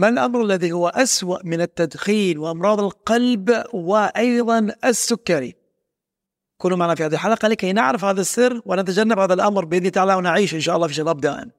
ما الأمر الذي هو أسوأ من التدخين وأمراض القلب وأيضا السكري؟ كونوا معنا في هذه الحلقة لكي نعرف هذا السر ونتجنب هذا الأمر بإذن تعالى ونعيش إن شاء الله في شباب دائم.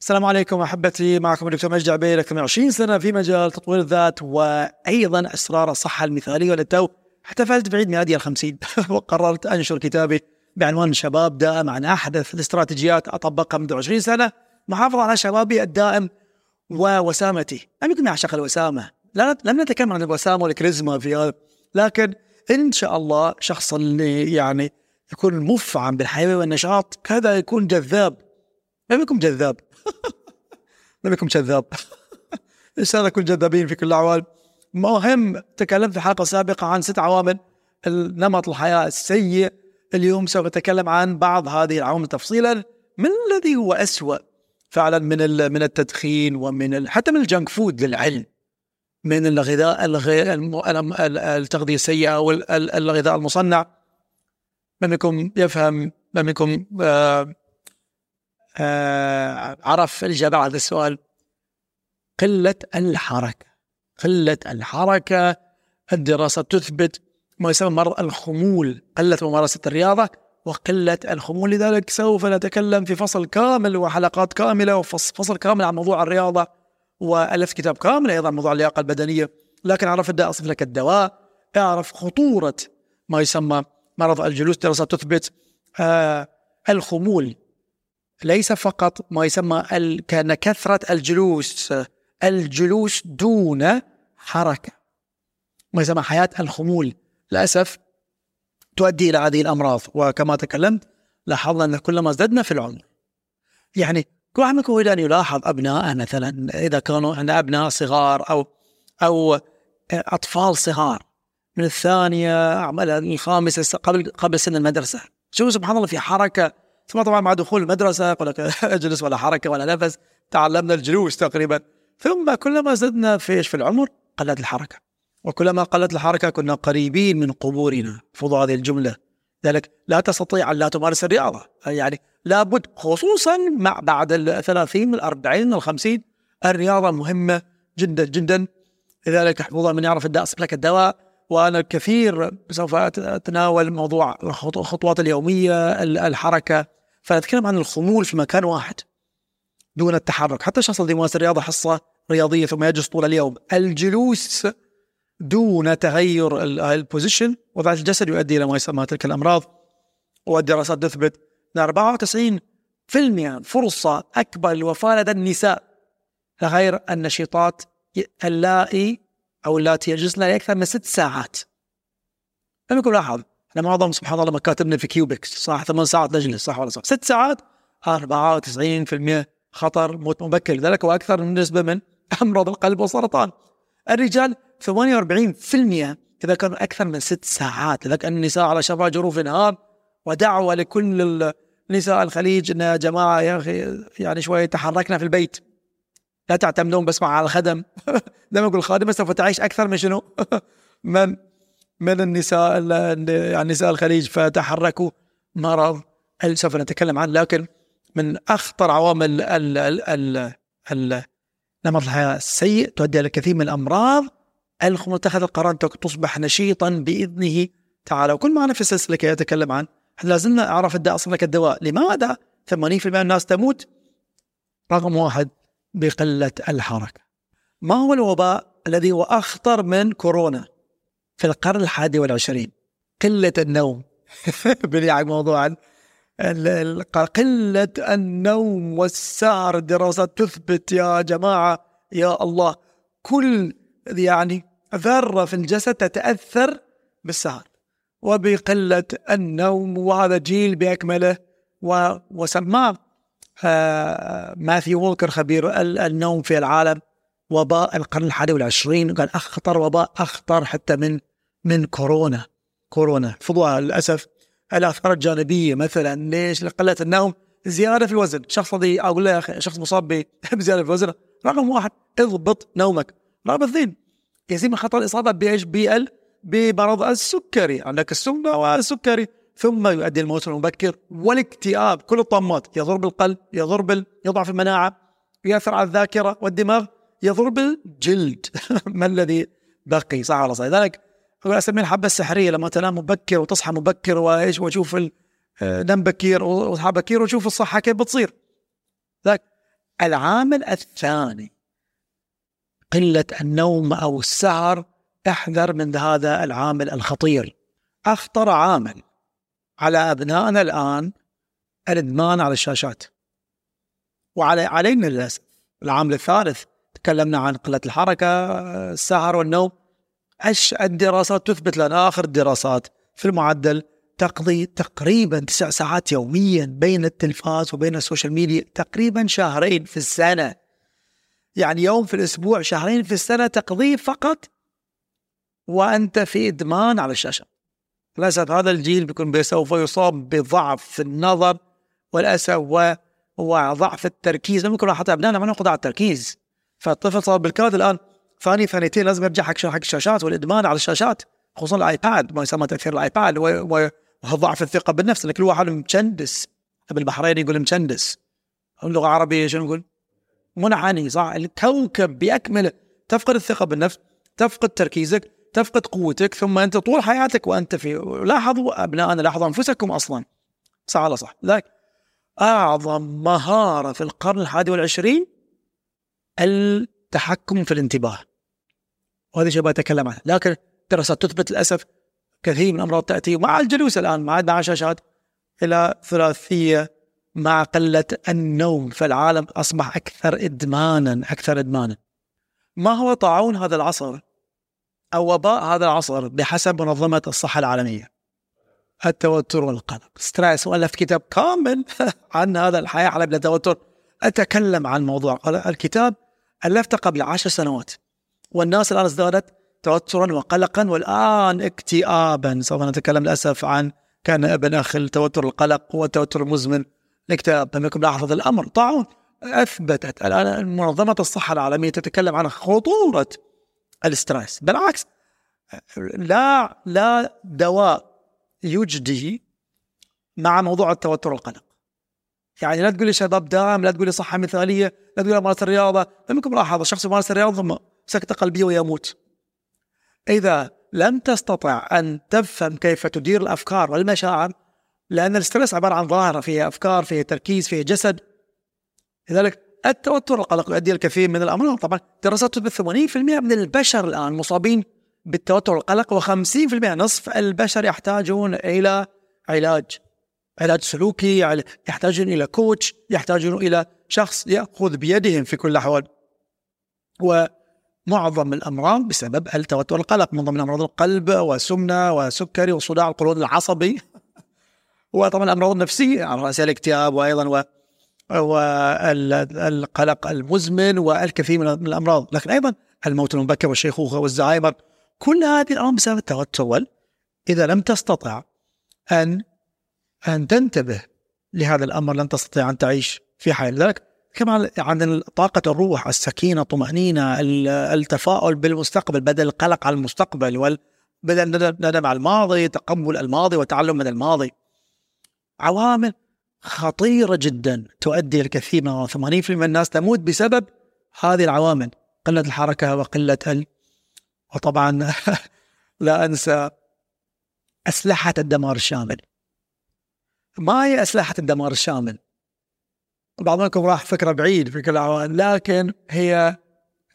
السلام عليكم أحبتي معكم الدكتور مجد عبيد أكثر من 20 سنة في مجال تطوير الذات وأيضا أسرار الصحة المثالية وللتو احتفلت بعيد ميلادي الخمسين وقررت أنشر كتابي بعنوان شباب دائم عن أحدث الاستراتيجيات أطبقها منذ 20 سنة محافظة على شبابي الدائم ووسامتي. لم يكن أعشق الوسامة. لا لم نتكلم عن الوسامة والكاريزما في هذا. لكن إن شاء الله شخص اللي يعني يكون مفعم بالحيوية والنشاط كذا يكون جذاب. لم يكن جذاب. لم يكن جذاب. إن شاء الله نكون جذابين في كل الأحوال. مهم تكلمت في حلقة سابقة عن ست عوامل نمط الحياة السيء. اليوم سوف أتكلم عن بعض هذه العوامل تفصيلا من الذي هو أسوأ. فعلا من من التدخين ومن حتى من الجنك فود للعلم. من الغذاء الغير التغذية السيئة أو الغذاء المصنع. من منكم يفهم من منكم آه، آه، عرف الإجابة على هذا السؤال. قلة الحركة. قلة الحركة الدراسة تثبت ما يسمى مرض الخمول قلة ممارسة الرياضة. وقلة الخمول. لذلك سوف نتكلم في فصل كامل وحلقات كاملة وفصل كامل عن موضوع الرياضة وألف كتاب كامل أيضا عن موضوع اللياقة البدنية. لكن عرف الداء أصف لك الدواء. أعرف خطورة ما يسمى مرض الجلوس. دراسة تثبت آه الخمول ليس فقط ما يسمى كان كثرة الجلوس الجلوس دون حركة. ما يسمى حياة الخمول. للأسف تؤدي إلى هذه الأمراض. وكما تكلمت لاحظنا أن كلما ازددنا في العمر يعني كل واحد منكم يريد أن يلاحظ أبنائه مثلا إذا كانوا عندنا أبناء صغار أو أو أطفال صغار. من الثانية الخامسة قبل قبل سن المدرسة. شوف سبحان الله في حركة ثم طبعا مع دخول المدرسة يقول لك اجلس ولا حركة ولا نفس تعلمنا الجلوس تقريبا. ثم كلما زدنا في في العمر قلت الحركة. وكلما قلت الحركة كنا قريبين من قبورنا. فضوا هذه الجملة. ذلك لا تستطيع أن لا تمارس الرياضة. يعني لابد خصوصا مع بعد الثلاثين الأربعين الخمسين الرياضة مهمة جدا جدا. لذلك حفظا من يعرف الداء لك الدواء. وأنا كثير سوف أتناول موضوع الخطوات اليومية الحركة. فنتكلم عن الخمول في مكان واحد دون التحرك. حتى الشخص الذي يمارس الرياضة حصة رياضية ثم يجلس طول اليوم. الجلوس دون تغير البوزيشن وضع الجسد يؤدي إلى ما يسمى تلك الأمراض. والدراسات تثبت إن 94% فرصة أكبر للوفاة لدى النساء غير النشيطات اللائي أو اللاتي يجلسن لأكثر من ست ساعات. لم يكن لاحظ إحنا معظم سبحان الله مكاتبنا في cubicles صح ثمان ساعات نجلس صح ولا صح؟ ست ساعات 94% خطر موت مبكر. لذلك وأكثر من نسبة من أمراض القلب والسرطان الرجال 48% إذا كانوا أكثر من ست ساعات. لذلك النساء على شفا جرف هار ودعوة لكل نساء الخليج إن يا جماعة يا أخي يعني شوية تحركنا في البيت. لا تعتمدون بس على الخدم. لما يقول الخادمة سوف تعيش أكثر من شنو؟ من من النساء يعني نساء الخليج فتحركوا مرض. سوف نتكلم عنه؟ لكن من أخطر عوامل ال ال ال نمط الحياة السيء تؤدي إلى كثير من الأمراض. الخمر اتخذ القرار تصبح نشيطا بإذنه تعالى. وكل معنا في السلسلة كي أتكلم عن لازلنا أعرف الداء أصلا لك الدواء. لماذا؟ 80% من الناس تموت. رقم واحد بقلة الحركة. ما هو الوباء الذي هو أخطر من كورونا؟ في القرن الحادي والعشرين. قلة النوم. بني موضوعا. قلة النوم والسهر الدراسات تثبت يا جماعة يا الله. كل يعني ذرة في الجسد تتأثر بالسهر وبقلة النوم وهذا جيل بأكمله. وسماه آه ماثيو وولكر خبير النوم في العالم. وباء القرن الحادي والعشرين قال أخطر وباء أخطر حتى من من كورونا. كورونا. فضوها للأسف الآثار الجانبية مثلا ليش قلة النوم زيادة في الوزن؟ شخص الذي أقول له يا أخي شخص مصاب بزيادة في الوزن رقم واحد اضبط نومك. رقم اثنين يزيد من خطر الإصابة بإيش بي بمرض السكري عندك السمنة والسكري. ثم يؤدي الموت المبكر والاكتئاب. كل الطامات يضر بالقلب يضر بال يضعف المناعة يأثر على الذاكرة والدماغ يضرب الجلد ما الذي بقي؟ صح ولا صح لذلك أقول اسميها الحبة السحرية لما تنام مبكر وتصحى مبكر وإيش وأشوف آه، نم بكير واصحى بكير وأشوف الصحة كيف بتصير. ذاك العامل الثاني قلة النوم أو السهر أحذر من هذا العامل الخطير. أخطر عامل على أبنائنا الآن الإدمان على الشاشات. وعلى علينا للأسف. العامل الثالث تكلمنا عن قلة الحركة السهر والنوم. الدراسات تثبت لنا آخر الدراسات في المعدل تقضي تقريبا تسع ساعات يوميا بين التلفاز وبين السوشيال ميديا تقريبا شهرين في السنة. يعني يوم في الأسبوع شهرين في السنة تقضيه فقط وأنت في إدمان على الشاشة. للأسف هذا الجيل بيكون سوف يصاب بضعف النظر والأسف وضعف التركيز. ممكن حتى ابنائنا ما نقضي على التركيز. فالطفل صار بالكاد الآن ثاني ثانيتين لازم يرجع حق حق الشاشات والإدمان على الشاشات خصوصا الآيباد. ما يسمى تأثير الآيباد وضعف الثقة بالنفس. ان كل واحد مشندس بالبحرين يقول مشندس اللغة العربية شنو نقول؟ منعاني صح؟ الكوكب باكمله تفقد الثقة بالنفس تفقد تركيزك تفقد قوتك ثم أنت طول حياتك وأنت في لاحظوا ابنائنا لاحظوا أنفسكم أصلا. صح ولا صح؟ ذاك أعظم مهارة في القرن الحادي والعشرين التحكم في الانتباه. وهذا شيء بتكلم عنه. لكن دراسات تثبت للأسف كثير من الامراض تأتي مع الجلوس الآن مع مع شاشات إلى ثلاثية مع قلة النوم فالعالم أصبح أكثر إدمانا أكثر إدمانا. ما هو طاعون هذا العصر؟ أو وباء هذا العصر بحسب منظمة الصحة العالمية. التوتر والقلق. ستريس. والفت كتاب كامل عن هذا الحياة على بلا توتر أتكلم عن موضوع الكتاب. الفته قبل عشر سنوات. والناس الآن ازدادت توترا وقلقا والآن اكتئابا. سوف نتكلم للأسف عن كان ابن أخ التوتر القلق والتوتر المزمن الاكتئاب. لم يكن لاحظ الأمر. طاعون أثبتت الآن منظمة الصحة العالمية تتكلم عن خطورة الاسترس بالعكس لا لا دواء يجدي مع موضوع التوتر والقلق. يعني لا تقول لي شباب دائم لا تقول لي صحة مثالية لا تقول لي الرياضة. يكن ملاحظه شخص يمارس الرياضة ثم سكتة قلبية ويموت. إذا لم تستطع أن تفهم كيف تدير الأفكار والمشاعر لأن الاسترس عبارة عن ظاهرة فيها أفكار فيها تركيز فيها جسد. لذلك التوتر القلق يؤدي الكثير من الأمراض. طبعا دراسات تثبت 80% من البشر الآن مصابين بالتوتر والقلق و50% نصف البشر يحتاجون إلى علاج. علاج سلوكي يحتاجون إلى كوتش يحتاجون إلى شخص يأخذ بيدهم في كل الأحوال. و معظم الأمراض بسبب التوتر القلق من ضمن أمراض القلب وسمنة وسكري وصداع القولون العصبي. وطبعا الأمراض النفسية على رأس الاكتئاب وأيضا و والقلق المزمن والكثير من الأمراض. لكن أيضا الموت المبكر والشيخوخه والزهايمر كل هذه الأمراض بسبب التوتر. إذا لم تستطع أن أن تنتبه لهذا الأمر لن تستطيع أن تعيش في حياه لذلك كمان عن طاقة الروح السكينة الطمأنينة التفاؤل بالمستقبل بدل القلق على المستقبل بدل الندم على الماضي تقبل الماضي وتعلم من الماضي. عوامل خطيرة جدا تؤدي الكثير من 80% من الناس تموت بسبب هذه العوامل. قلة الحركة وقلة ال... وطبعا لا أنسى أسلحة الدمار الشامل. ما هي أسلحة الدمار الشامل؟ بعض منكم راح فكره بعيد في كل العوالم لكن هي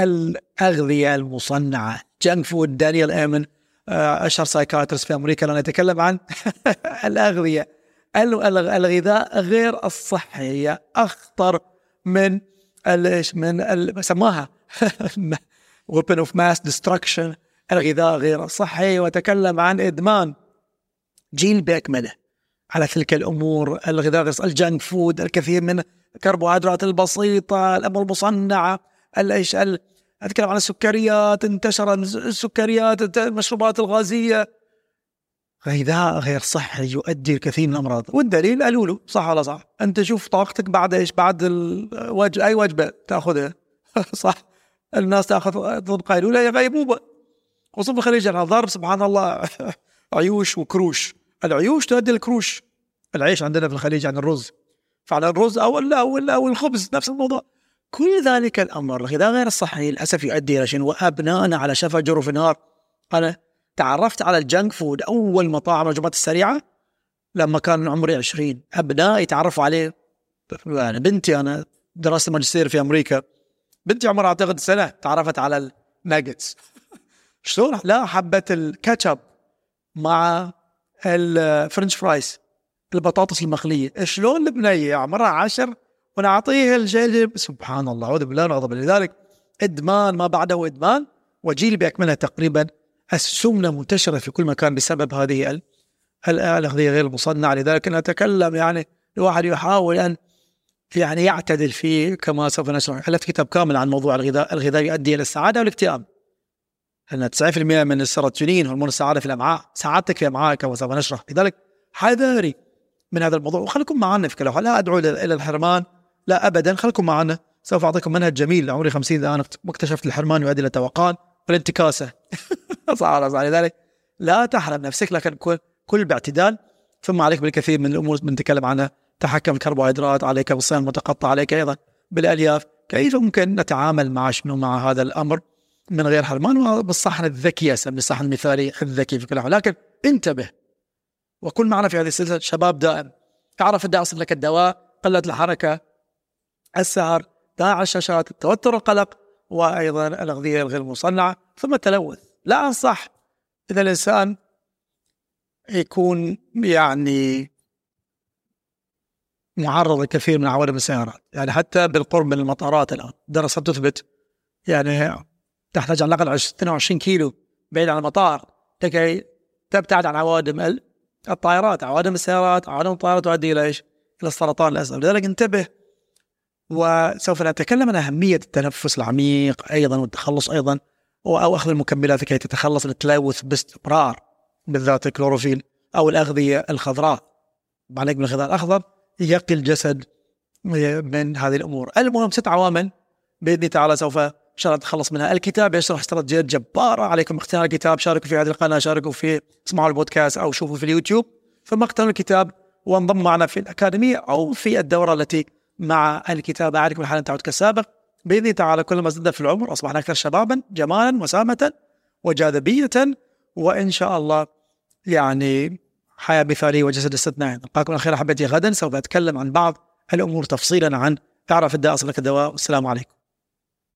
الأغذية المصنعة. junk food دانيال إيمن آه، أشهر psychiatrist في أمريكا لما يتكلم عن الأغذية. الغذاء غير الصحي هي أخطر من إيش؟ من سماها weapon of mass destruction الغذاء غير الصحي وتكلم عن إدمان جيل باكمله على تلك الأمور الغذاء الجنك فود الكثير من الكربوهيدرات البسيطة الأمور المصنعة إيش أتكلم عن السكريات انتشر السكريات المشروبات الغازية. غذاء غير صحي يؤدي الكثير من الأمراض. والدليل قالوا له صح ولا صح؟ أنت شوف طاقتك بعد إيش؟ بعد الوجه أي وجبة تأخذها؟ صح. الناس تأخذ ضد قيلولة هي غيبوبة خصوصا في الخليج أنا ضرب سبحان الله عيوش وكروش. العيوش تؤدي الكروش العيش عندنا في الخليج عن الرز. فعلى الرز أو أو أو الخبز نفس الموضوع. كل ذلك الأمر الغذاء غير الصحي للأسف يؤدي إلى شنو؟ وابنائنا على شفا جرف هار أنا تعرفت على ال junk food أول مطاعم الوجبات السريعة لما كان عمري 20 أبنائي تعرفوا عليه. يعني بنتي أنا درست ماجستير في أمريكا. بنتي عمرها أعتقد سنة. تعرفت على الناجتس شلون؟ لا حبت الكاتشب مع الفرنش فرايز البطاطس المخلية. شلون البنية عمرها عشر ونعطيه الشيء سبحان الله أعوذ بالله نغضب لذلك إدمان ما بعده إدمان. وجيل باكملها تقريبا السمنة منتشرة في كل مكان بسبب هذه الاغذيه غير المصنعة. لذلك نتكلم يعني الواحد يحاول أن يعني يعتدل فيه كما سوف نشرح. الفت كتاب كامل عن موضوع الغذاء الغذاء يؤدي إلى السعادة والإكتئاب. لأن 90% من السيروتونين هرمون السعادة في الأمعاء. سعادتك في أمعائك كما سوف نشرح. لذلك حذاري من هذا الموضوع. وخليكم معنا في كلام لا أدعو إلى الحرمان. لا ابدا. خليكم معنا. سوف أعطيكم منهج جميل. عمري 50 أنا اكتشفت الحرمان يؤدي إلى التوقان والانتكاسة. صح لذلك لا تحرم نفسك لكن كل كل باعتدال. ثم عليك بالكثير من الأمور. بنتكلم عنها. تحكم الكربوهيدرات عليك بالصيام المتقطع عليك أيضا. بالألياف. كيف ممكن نتعامل مع شنو مع هذا الأمر؟ من غير حرمان وبالصحن الذكي اسمي الصحن المثالي الذكي في كل حال لكن انتبه وكن معنا في هذه السلسلة شباب دائم. اعرف الداء لك الدواء قلة الحركة السهر داعي الشاشات التوتر القلق وأيضا الأغذية الغير مصنعة. ثم التلوث. لا أنصح إذا الإنسان يكون يعني معرض لكثير من عوادم السيارات. يعني حتى بالقرب من المطارات الآن دراسات تثبت يعني تحتاج على الأقل 22 كيلو بعيد عن المطار. لكي تبتعد عن عوادم الطائرات عوادم السيارات عوادم الطائرات تؤدي إلى إيش؟ إلى السرطان للأسف. لذلك انتبه وسوف نتكلم عن أهمية التنفس العميق أيضا والتخلص أيضا أو أخذ المكملات لكي تتخلص من التلوث باستمرار بالذات الكلوروفيل أو الأغذية الخضراء. عليك من الغذاء الأخضر يقي الجسد من هذه الأمور. المهم ست عوامل بإذن تعالى سوف ان شاء الله نتخلص منها. الكتاب يشرح استراتيجيات جبارة عليكم اختيار الكتاب. شاركوا في هذه القناة شاركوا في اسمعوا البودكاست أو شوفوا في اليوتيوب. ثم اقتنوا الكتاب وانضم معنا في الأكاديمية أو في الدورة التي مع الكتابه عليكم الحال تعود كالسابق بإذن تعالى كلما زدنا في العمر أصبحنا أكثر شبابا جمالا وسامه وجاذبية وإن شاء الله يعني حياة مثالية وجسد استثنائي. نلقاكم على خير أحبتي غدا. سوف أتكلم عن بعض الأمور تفصيلا عن تعرف الداء اصلك الدواء. والسلام عليكم.